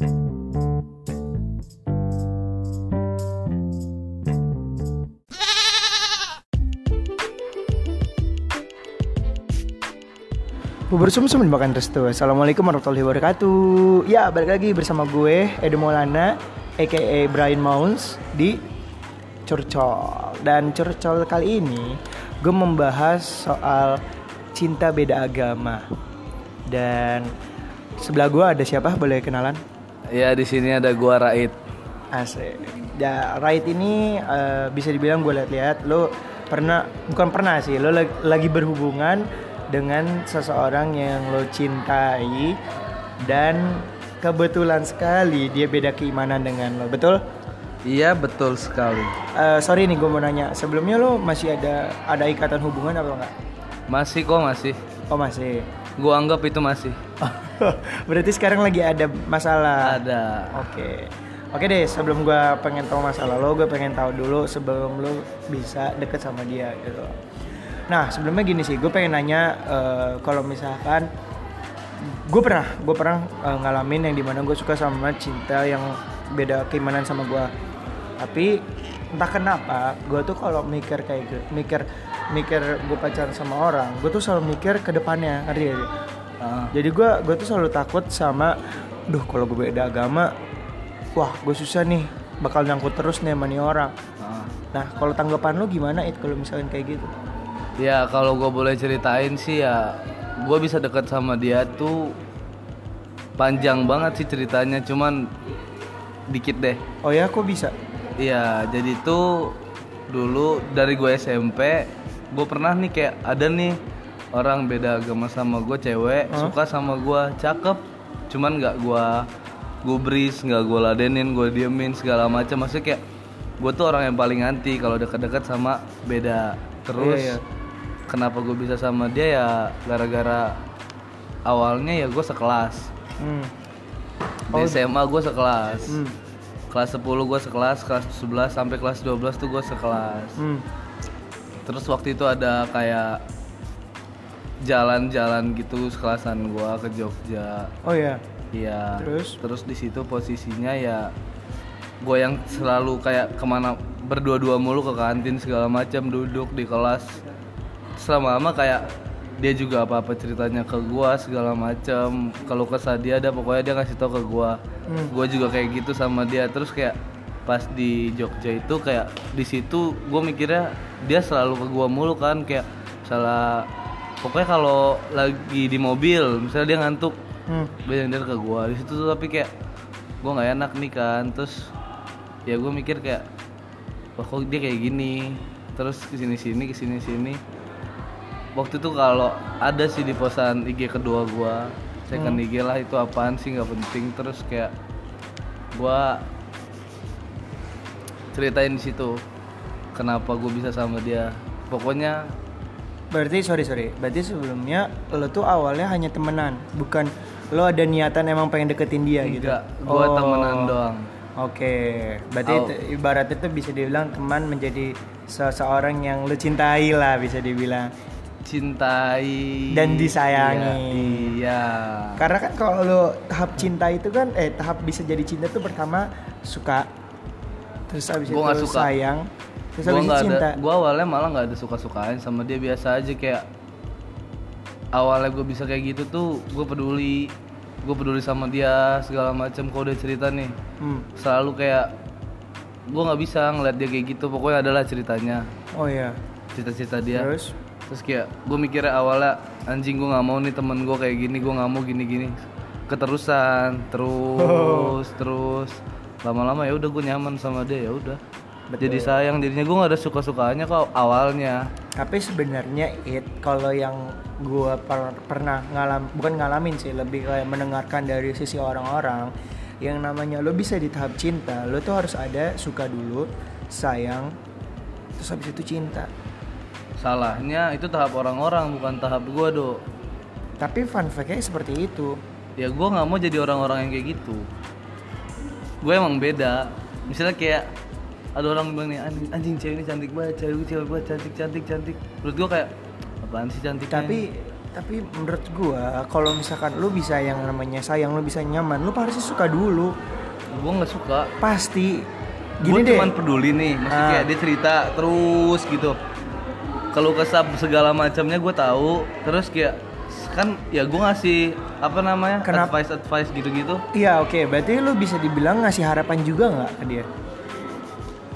Bubur sumsum dimakan restu. Assalamualaikum warahmatullahi wabarakatuh. Ya, balik lagi bersama gue Edo Maulana, aka Brian Mounds di Curcol. Dan Curcol kali ini gue membahas soal cinta beda agama. Dan sebelah gue ada siapa? Boleh kenalan? Ya di sini ada gua Raid. Asik. Ya, Right ini eh, bisa dibilang gue lihat-lihat lo pernah bukan pernah sih, lo lagi, lagi berhubungan dengan seseorang yang lo cintai dan kebetulan sekali dia beda keimanan dengan lo, betul? Iya betul sekali. Eh, sorry nih gue mau nanya, sebelumnya lo masih ada ada ikatan hubungan atau enggak? Masih kok masih. Oh masih. Gua anggap itu masih. Berarti sekarang lagi ada masalah. Ada. Oke. Oke deh, sebelum gua pengen tahu masalah lo, gue pengen tahu dulu sebelum lo bisa deket sama dia gitu. Nah, sebelumnya gini sih, gue pengen nanya eh, kalau misalkan gue pernah, gue pernah eh, ngalamin yang di mana gue suka sama cinta yang beda keimanan sama gue. Tapi entah kenapa, gue tuh kalau mikir kayak gitu, mikir mikir gue pacaran sama orang, gue tuh selalu mikir ke depannya, ngerti gak sih? Ah, Jadi gue gue tuh selalu takut sama, duh kalau gue beda agama, wah gue susah nih, bakal nyangkut terus nih sama nih orang. ah. Nah kalau tanggapan lo gimana it kalau misalkan kayak gitu? Ya kalau gua boleh ceritain sih ya, gua bisa deket sama dia tuh panjang banget sih ceritanya, cuman dikit deh. Oh ya kok bisa? Iya, jadi tuh dulu dari gue SMP, gue pernah nih kayak ada nih orang beda agama sama gue cewek suka sama gue cakep, cuman nggak gue gubris, nggak gue ladenin, gue diemin segala macam. Maksudnya kayak gue tuh orang yang paling anti kalau deket-deket sama beda. Terus Iya, iya. kenapa gue bisa sama dia ya gara-gara awalnya ya gue sekelas. Hmm. Di SMA gue sekelas. Hmm. Kelas 10 gue sekelas, kelas 11 sampai kelas 12 tuh gue sekelas. Hmm. Terus waktu itu ada kayak jalan-jalan gitu sekelasan gue ke Jogja. Oh ya. Iya. Terus? Terus di situ posisinya ya gue yang selalu kayak ke mana berdua-dua mulu ke kantin segala macam duduk di kelas. Selama lama kayak dia juga apa-apa ceritanya ke gua segala macam. Kalau kesah dia ada pokoknya dia ngasih tau ke gua. Hmm. Gue juga kayak gitu sama dia. Terus kayak pas di Jogja itu kayak di situ gue mikirnya dia selalu ke gua mulu kan kayak salah pokoknya kalau lagi di mobil misalnya dia ngantuk Hmm. dia ke gua di situ tuh tapi kayak gua nggak enak nih kan terus ya gua mikir kayak wah kok dia kayak gini terus ke sini sini ke sini sini waktu itu kalau ada sih di posan IG kedua gua second IG lah itu apaan sih nggak penting terus kayak gua ceritain di situ kenapa gue bisa sama dia pokoknya Berarti sorry sorry. Berarti sebelumnya lo tuh awalnya hanya temenan, bukan lo ada niatan emang pengen deketin dia gitu. enggak gua temenan doang Oke, berarti Oh. itu, ibaratnya itu bisa dibilang teman menjadi seseorang yang lo cintai lah bisa dibilang. Cintai Dan disayangi. Iya, iya. Karena kan kalau lo tahap cinta itu kan, eh tahap bisa jadi cinta tuh pertama suka, terus abis Gua itu suka. sayang, terus Gua abis itu cinta. ada gua awalnya malah nggak ada suka sukaan sama dia biasa aja kayak awalnya gue bisa kayak gitu tuh gue peduli gue peduli sama dia segala macam kalau udah cerita nih Hmm. selalu kayak gue nggak bisa ngeliat dia kayak gitu pokoknya adalah ceritanya Oh iya. cerita-cerita dia Terus? Terus kayak gue mikirnya awalnya anjing gue nggak mau nih temen gue kayak gini gue nggak mau gini-gini. Keterusan terus terus. Lama-lama ya udah gue nyaman sama dia ya udah. Jadi sayang jadinya gue nggak ada suka-sukaannya kok awalnya. Tapi sebenarnya it kalau yang gua per- pernah ngalam bukan ngalamin sih lebih kayak mendengarkan dari sisi orang-orang yang namanya lo bisa di tahap cinta lo tuh harus ada suka dulu sayang terus habis itu cinta salahnya itu tahap orang-orang bukan tahap gue do. Tapi fun fact-nya seperti itu. Ya gue nggak mau jadi orang-orang yang kayak gitu. Gue emang beda. Misalnya kayak ada orang bilang nih anjing, anjing cewek ini cantik banget cewek cewek banget cantik cantik cantik. Menurut gue kayak apaan sih cantiknya? Tapi ini?" tapi menurut gua kalau misalkan lu bisa yang namanya sayang lu bisa nyaman lu pasti suka dulu. Gue nggak suka. Pasti. Gue deh. cuman peduli nih maksudnya Ah. kayak dia cerita terus gitu kalau kesab segala macamnya gue tahu terus kayak kan ya gue ngasih apa namanya Kenapa? advice advice gitu-gitu iya oke berarti lu bisa dibilang ngasih harapan juga nggak ke dia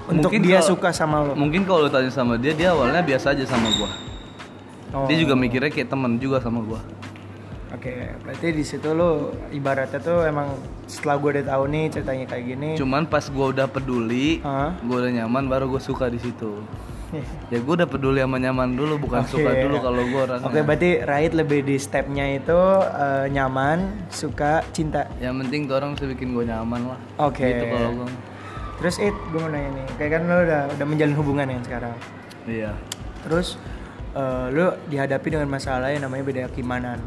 untuk Mungkin dia kalau- suka sama lu mungkin kalau lu tanya sama dia dia awalnya biasa aja sama gue Oh. dia juga mikirnya kayak temen juga sama gue Oke, berarti di situ lo ibaratnya tuh emang setelah gue udah tahu nih ceritanya kayak gini. cuman pas gue udah peduli Hah? gue udah nyaman baru gue suka di situ ya gue udah peduli sama nyaman dulu bukan Oke. suka dulu kalau gue orangnya Oke, berarti Raid lebih di stepnya itu eh, nyaman, suka, cinta. yang penting tuh orang bisa bikin gue nyaman lah Oke. gitu kalau gue Terus It, gue mau nanya nih, kayak kan lo udah udah menjalin hubungan kan sekarang. iya Terus eh, lo dihadapi dengan masalah yang namanya beda keimanan.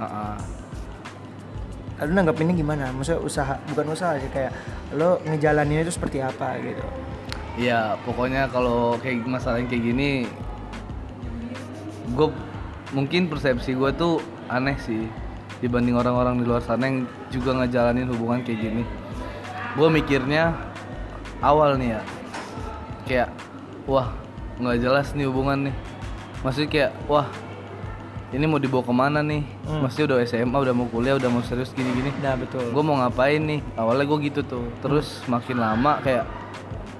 Ah, ah. Lalu nanggapinnya gimana? Maksudnya usaha, bukan usaha sih kayak lo ngejalaninnya itu seperti apa gitu. Iya, pokoknya kalau kayak masalah yang kayak gini, gue mungkin persepsi gue tuh aneh sih dibanding orang-orang di luar sana yang juga ngejalanin hubungan kayak gini. Gue mikirnya awal nih ya, kayak wah nggak jelas nih hubungan nih. Maksudnya kayak wah ini mau dibawa ke mana nih? Hmm. Maksudnya udah SMA, udah mau kuliah, udah mau serius gini-gini Nah betul. gue mau ngapain nih awalnya gue gitu tuh terus makin lama kayak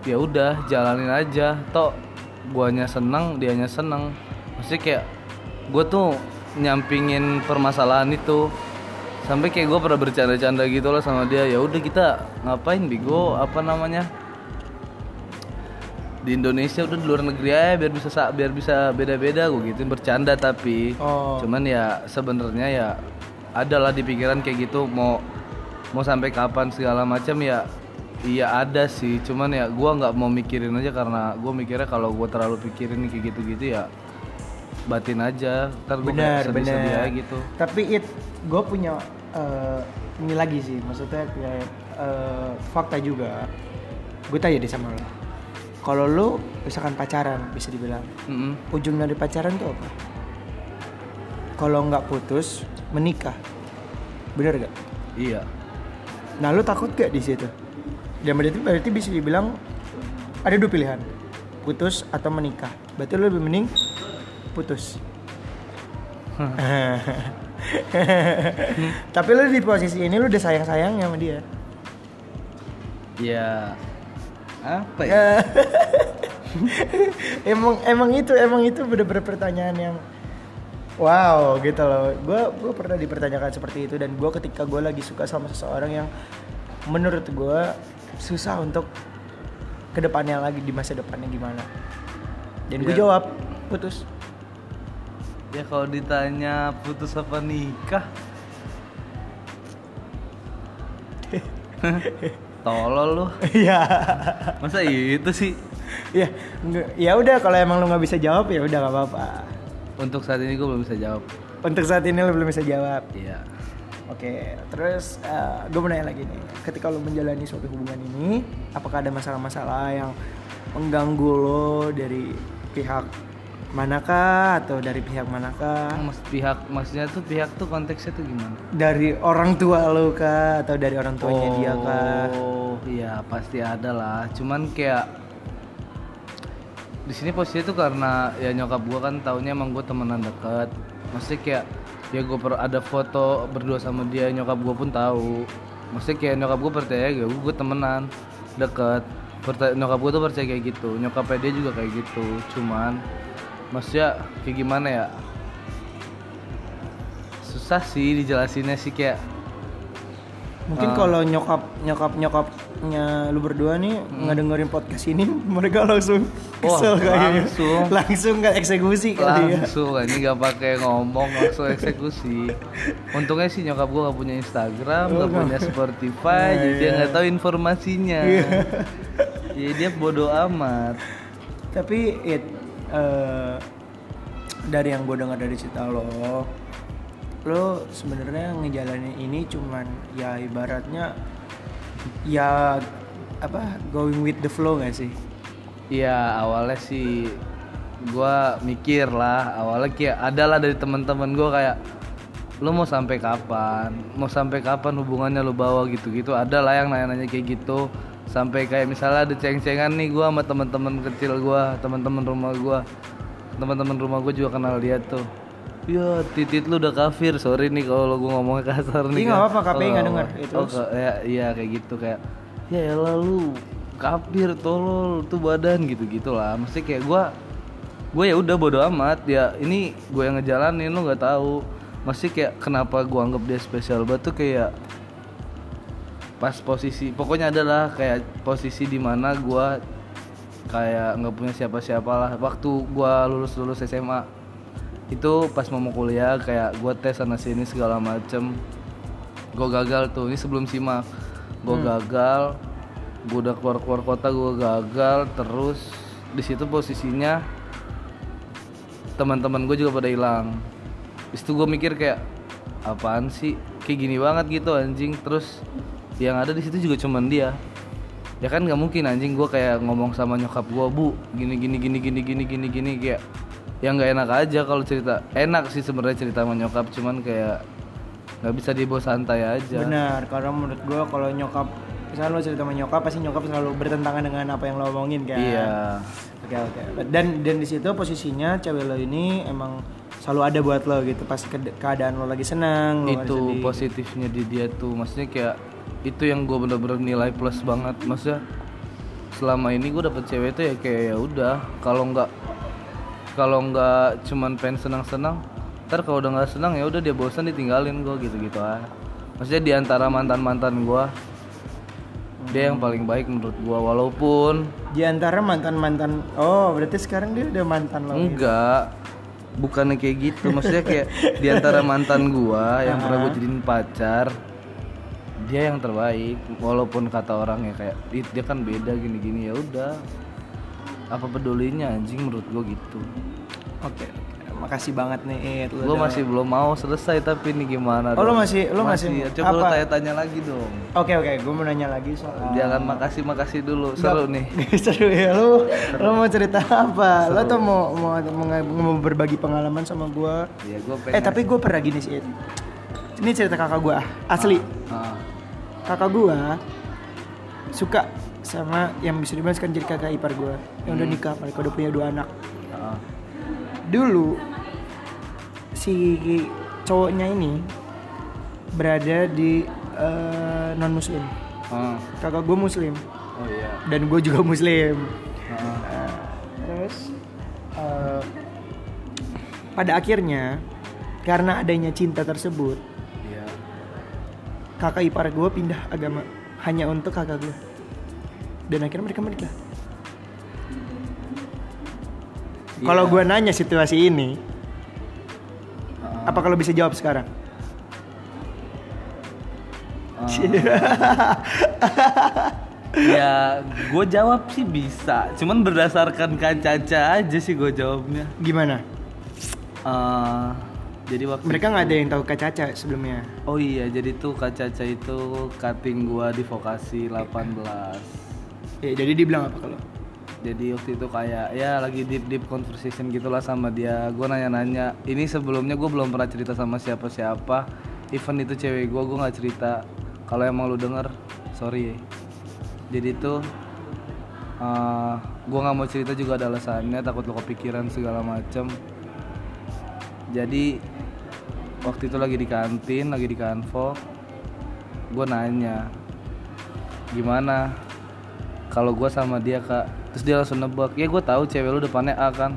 ya udah jalanin aja. Toh guanya seneng dianya seneng. Maksudnya kayak gue tuh nyampingin permasalahan itu. Sampai kayak gue pernah bercanda-canda gitu loh sama dia. Ya udah kita ngapain bigo? Apa namanya? Di Indonesia udah di luar negeri aja biar bisa sa- biar bisa beda-beda. Gue gitu bercanda tapi. Oh. cuman ya sebenarnya ya ada lah di pikiran kayak gitu. Mau mau sampai kapan segala macam ya iya ada sih. Cuman ya gua nggak mau mikirin aja karena gue mikirnya kalau gue terlalu pikirin kayak gitu-gitu ya batin aja. Ntar gue benar sedih-sedih benar. aja gitu. Tapi it gue punya eh, ini lagi sih. Maksudnya kayak eh, fakta juga. Gue tanya deh sama lo. Kalau lo misalkan pacaran bisa dibilang Mm-mm. ujung dari pacaran tuh apa? Kalau nggak putus menikah. Bener gak iya. Nah lo takut gak di situ dan berarti berarti bisa dibilang ada dua pilihan. Putus atau menikah. Berarti lo lebih mending putus. Tapi lo di posisi ini lo udah sayang sayang sama dia. Ya apa ya? Emang emang itu emang itu bener-bener pertanyaan yang wow gitu loh. Gue gue pernah dipertanyakan seperti itu dan gue ketika gue lagi suka sama seseorang yang menurut gue susah untuk ke depannya lagi di masa depannya gimana. Dan gue Ya. jawab putus. Ya kalau ditanya putus apa nikah? Tolol lu. Iya. masa itu sih? Ya ya udah kalau emang lu nggak bisa jawab ya udah nggak apa-apa. Untuk saat ini gue belum bisa jawab. Untuk saat ini lu belum bisa jawab. Iya Oke, terus gue mau nanya lagi nih, ketika lo menjalani suatu hubungan ini, apakah ada masalah-masalah yang mengganggu lo dari pihak manakah atau dari pihak manakah? Mas, pihak maksudnya tuh pihak tuh konteksnya tuh gimana Dari orang tua lo kah atau dari orang tuanya dia kah? Oh iya pasti ada lah. Cuman kayak di sini posisinya tuh karena ya nyokap gua kan taunya emang gue temenan deket. Maksudnya kayak ya gue ada foto berdua sama dia nyokap gua pun tahu. Maksudnya kayak nyokap gue percaya gue gue temenan deket. Percaya, nyokap gue tuh percaya kayak gitu. Nyokapnya dia juga kayak gitu. Cuman maksudnya kayak gimana ya? Susah sih dijelasinnya sih kayak Mungkin Ah. kalau nyokap nyokap nyokapnya lu berdua nih nggak dengerin podcast ini, mereka langsung kesel kayaknya. langsung. langsung ke eksekusi kali ya. langsung ini nggak pakai ngomong langsung eksekusi untungnya sih nyokap gua nggak punya Instagram nggak punya Spotify Nah, jadi dia iya. nggak tahu informasinya Iya. jadi dia bodoh amat Tapi it eh, dari yang gue dengar dari cerita lo, lo sebenarnya ngejalanin ini cuman ya ibaratnya ya apa going with the flow gak sih? Iya awalnya sih gua mikir lah awalnya kayak ada lah dari teman-teman gua kayak lu mau sampai kapan? Mau sampai kapan hubungannya lu bawa? gitu-gitu. Ada lah yang nanya-nanya kayak gitu. Sampai kayak misalnya ada ceng-cengan nih gua sama teman-teman kecil gua teman-teman rumah gua. Teman-teman rumah gua juga kenal dia tuh Ya, titit lu udah kafir. Sorry nih kalau gua ngomongnya kasar nih. Ih, nggak apa-apa, KPI nggak denger. oh, Itu oh, ya, iya kayak gitu kayak ya elah lu kafir tolol tuh badan gitu gitulah mesti kayak gua gue ya udah bodo amat ya ini gue yang ngejalanin lu nggak tahu masih kayak kenapa gua anggap dia spesial banget tuh kayak pas posisi pokoknya adalah kayak posisi di mana gua kayak nggak punya siapa-siapa lah waktu gua lulus lulus SMA itu pas mau kuliah kayak gua tes sana sini segala macem. Gue gagal tuh ini sebelum simak gue gagal gue udah keluar keluar kota gue gagal terus di situ posisinya teman-teman gue juga pada hilang. Di situ gue mikir kayak apaan sih? Kayak gini banget gitu anjing. Terus yang ada di situ juga cuman dia. Ya kan nggak mungkin anjing gue kayak ngomong sama nyokap gue bu gini gini gini gini gini gini gini kayak yang nggak enak aja kalau cerita enak sih sebenarnya cerita sama nyokap cuman kayak nggak bisa dibawa santai aja Benar, karena menurut gua kalau nyokap misalnya lo cerita sama nyokap pasti nyokap selalu bertentangan dengan apa yang lo omongin kan. iya Oke oke. Dan dan di situ posisinya cewek lo ini emang selalu ada buat lo gitu pas ke- keadaan lo lagi senang, lo itu sedih. positifnya di dia tuh maksudnya kayak itu yang gue bener-bener nilai plus banget maksudnya selama ini gue dapet cewek tuh ya kayak ya udah kalau nggak kalau nggak cuman pengen senang-senang ntar kalau udah nggak senang ya udah dia bosan ditinggalin gue gitu-gitu aja maksudnya di antara mantan-mantan gue dia yang paling baik menurut gue walaupun Di antara mantan-mantan Oh, berarti sekarang dia udah mantan lo. gitu. Enggak, bukannya kayak gitu. Maksudnya kayak di antara mantan gua yang pernah gue jadiin pacar, dia yang terbaik. Walaupun kata orang ya kayak "Ih, dia kan beda gini-gini ya udah. Apa pedulinya anjing menurut gua gitu. Oke. Makasih banget nih It. Lo udah- masih belum mau selesai tapi ini gimana? Oh, lo dong? masih- lo masih- Coba lo apa? tanya-tanya lagi dong. Oke oke, gue mau nanya lagi soal Jangan makasih makasih dulu. Seru nih. Seru ya lu. Lu mau cerita apa? Lu tuh mau mau mau, mau berbagi pengalaman sama gua. Ya gua pengen. Eh tapi gue pernah gini sih. It. Ini cerita kakak gua asli. Ah, Kakak gua suka sama yang bisa dibilang sekarang jadi kakak ipar gua yang udah nikah, mereka udah punya dua anak. ah, Dulu si cowoknya ini berada di non muslim. ah. Kakak gua muslim Oh iya. dan gue juga muslim. Ah, Nah, terus eh, pada akhirnya karena adanya cinta tersebut Iya. kakak ipar gue pindah agama hanya untuk kakak gue dan akhirnya mereka menikah. Kalau Iya. gue nanya situasi ini Ah. apa kalau bisa jawab sekarang? Ya gue jawab sih bisa. Cuman berdasarkan kaca-kaca aja sih gue jawabnya. Gimana? Eh, jadi waktu mereka nggak ada yang tahu kak Caca sebelumnya? Oh iya jadi tuh kaca-kaca itu cutting gue di vokasi 18 ya, jadi dibilang apa kalau jadi waktu itu kayak ya lagi deep deep conversation gitulah sama dia. Gue nanya-nanya ini sebelumnya gue belum pernah cerita sama siapa-siapa. Even itu cewek gue gue nggak cerita. Kalau emang lu denger sorry. Ya jadi tuh eh gue nggak mau cerita juga ada alasannya takut lo kepikiran segala macem. Jadi waktu itu lagi di kantin lagi di kanvo gue nanya gimana kalau gue sama dia kak. Terus dia langsung nebak ya gue tahu cewek lu depannya A kan?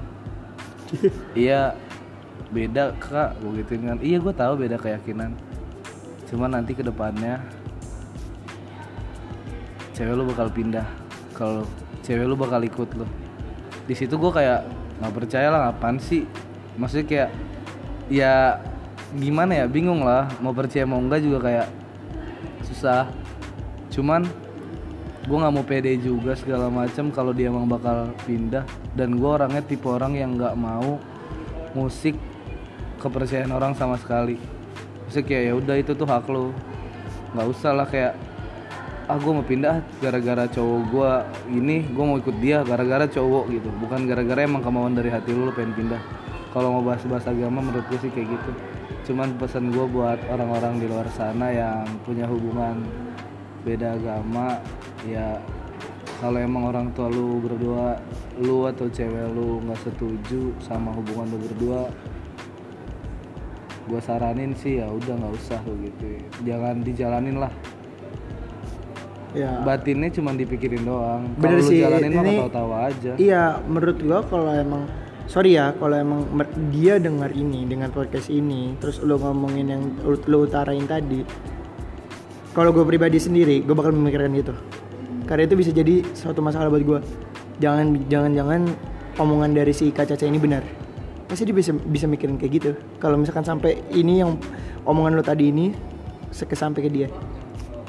Iya. Beda kak gue gituin kan. Iya gue tahu beda keyakinan. Cuman nanti ke depannya cewek lu bakal pindah. Kalau cewek lu bakal ikut lu. Di situ gue kayak nggak percaya lah apaan sih? Maksudnya kayak ya gimana ya bingung lah mau percaya mau enggak juga kayak susah. Cuman gue nggak mau pede juga segala macam kalau dia emang bakal pindah. Dan gue orangnya tipe orang yang nggak mau musik kepercayaan orang sama sekali. Maksudnya kayak ya udah itu tuh hak lo nggak usah lah kayak ah gue mau pindah gara-gara cowok gue ini gue mau ikut dia gara-gara cowok gitu. Bukan gara-gara emang kemauan dari hati lu lu pengen pindah. Kalau mau bahas-bahas agama menurut gue sih kayak gitu. Cuman pesan gue buat orang-orang di luar sana yang punya hubungan beda agama ya kalau emang orang tua lu berdua lu atau cewek lu nggak setuju sama hubungan lu berdua gue saranin sih ya udah nggak usah tuh gitu. Jangan dijalanin lah. Ya. Batinnya cuma dipikirin doang. Bener kalau lu sih, jalanin mah ini- tahu-tahu aja. iya menurut gua kalau emang sorry ya kalau emang dia dengar ini dengan podcast ini terus lu ngomongin yang lu, lu utarain tadi kalau gue pribadi sendiri gue bakal memikirkan itu karena itu bisa jadi suatu masalah buat gue jangan jangan jangan omongan dari si Kak Caca ini benar. Pasti dia bisa bisa mikirin kayak gitu. Kalau misalkan sampai ini yang omongan lo tadi ini seke sampai ke dia.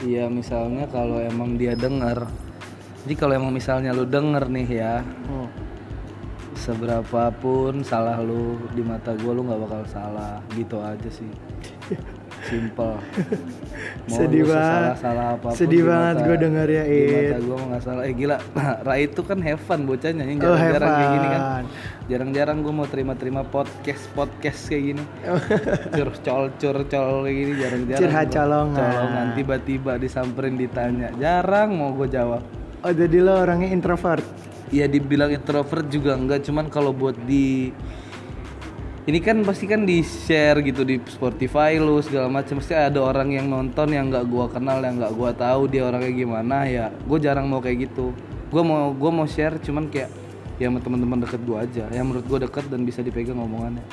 Iya misalnya kalau emang dia denger. Jadi kalau emang misalnya lu denger nih ya oh. seberapapun salah lu di mata gue lu nggak bakal salah. Gitu aja sih. Simple Mau Sedih banget. sesalah-salah apa pun Sedih di banget gua denger ya, It. gue nggak salah. Eh gila. Rai itu kan have fun bocahnya Oh, jarang-jarang kayak gini kan. Jarang-jarang gue mau terima-terima podcast podcast kayak gini. Cur col cur col kayak gini jarang-jarang Curhat colongan. colongan. Tiba-tiba disamperin ditanya. Jarang mau gue jawab. Oh jadi lo orangnya introvert? Ya dibilang introvert juga enggak. Cuman kalau buat di ini kan pasti kan di share gitu di Spotify lu segala macam pasti ada orang yang nonton yang nggak gua kenal yang nggak gua tahu dia orangnya gimana. Ya gue jarang mau kayak gitu. Gua mau gua mau share cuman kayak ya sama teman-teman deket gua aja. Yang menurut gua deket dan bisa dipegang omongannya.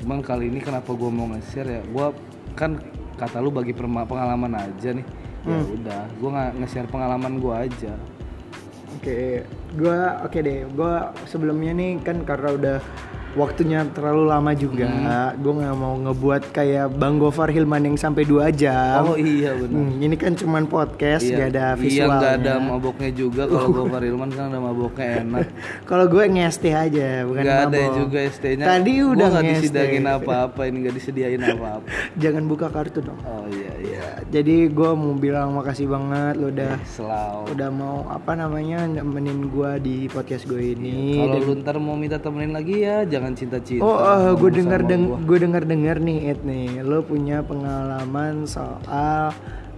Cuman kali ini kenapa gua mau nge-share ya? Gua kan kata lu bagi pengalaman aja nih. Ya udah gua nggak nge-share pengalaman gua aja. Oke, gua oke deh. Gua sebelumnya nih kan karena udah waktunya terlalu lama juga, Hmm. gua nggak mau ngebuat kayak Bang Gofar Hilman yang sampai dua jam. oh iya benar Hmm, ini kan cuman podcast, Iya, nggak ada Iya visualnya. nggak ada maboknya juga kalau gue Farilman kan ada maboknya enak. Kalau gue ngeste aja, bukan ada mabok. juga ST-nya. Tadi udah nggak ngeste. disediain apa-apa ini nggak disediain apa-apa. Jangan buka kartu dong. Oh iya iya. Jadi gua mau bilang makasih banget lo udah Selalu. udah mau apa namanya nemenin gua di podcast gue ini. Kalau lu ntar mau minta temenin lagi ya jangan cinta-cinta. Oh, Ngomong gue dengar deng gue dengar dengar nih Ed nih, lo punya pengalaman soal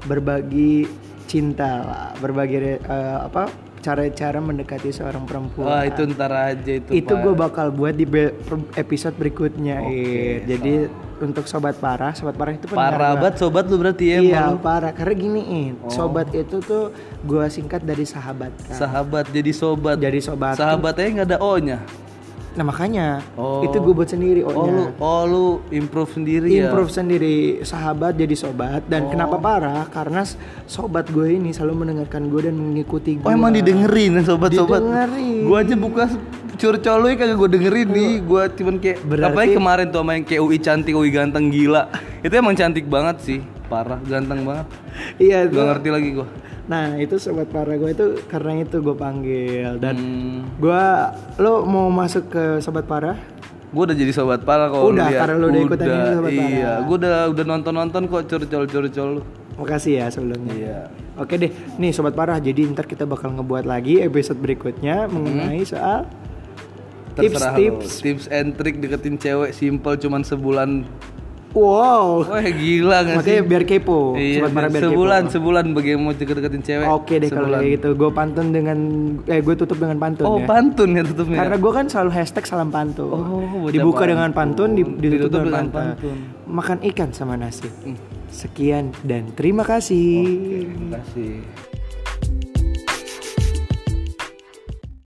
berbagi cinta lah, berbagi eh, apa cara-cara mendekati seorang perempuan. Wah itu ntar aja itu. itu gue bakal buat di be- episode berikutnya Oke, Ed. Jadi untuk sobat parah, sobat parah itu Parah banget sobat lu berarti ya. Iya emang lu. parah karena gini Ed, sobat itu tuh gue singkat dari sahabat kan. Sahabat jadi sobat. Jadi sobat. Sahabatnya nggak ada O-nya. Nah makanya Oh. itu gue buat sendiri Oh lu oh lu improve sendiri ya. improve sendiri sahabat jadi sobat dan Oh. kenapa parah karena sobat gue ini selalu mendengarkan gue dan mengikuti gue Oh emang didengerin sobat-sobat. Didengerin. Gua aja buka curcoloy kagak gue dengerin nih. Gua cuman kayak Berarti- apalagi kemarin tuh sama yang kayak UI cantik, UI ganteng gila. Itu emang cantik banget sih. Parah, ganteng banget. iya Gak ngerti lagi gua. Nah itu sobat parah gue itu karena itu gue panggil dan Hmm, gue lo mau masuk ke sobat parah gua udah jadi sobat parah kalau Udah, karena lu udah ikutan ini sobat Iya, parah. gua udah udah nonton-nonton kok curcol-curcol lu. makasih ya sebelumnya Iya. oke deh nih sobat parah jadi ntar kita bakal ngebuat lagi episode berikutnya mengenai soal Terserah lu. Tips-tips. Tips and trick deketin cewek simple cuman sebulan. Wow Wah, gila gak sih? makanya biar kepo Iya, sobat biar kepo sebulan sebulan bagaimana mau deket-deketin cewek. Oke deh kalau Sebulan. kayak gitu. Gue pantun dengan eh gue tutup dengan pantun Oh, ya. pantun ya tutupnya. Karena gue kan selalu hashtag salam pantun. Oh, Dibuka pantun. dengan pantun, di- ditutup, Ditutup dengan, dengan pantun. pantun. Makan ikan sama nasi. Sekian dan terima kasih. Terima kasih.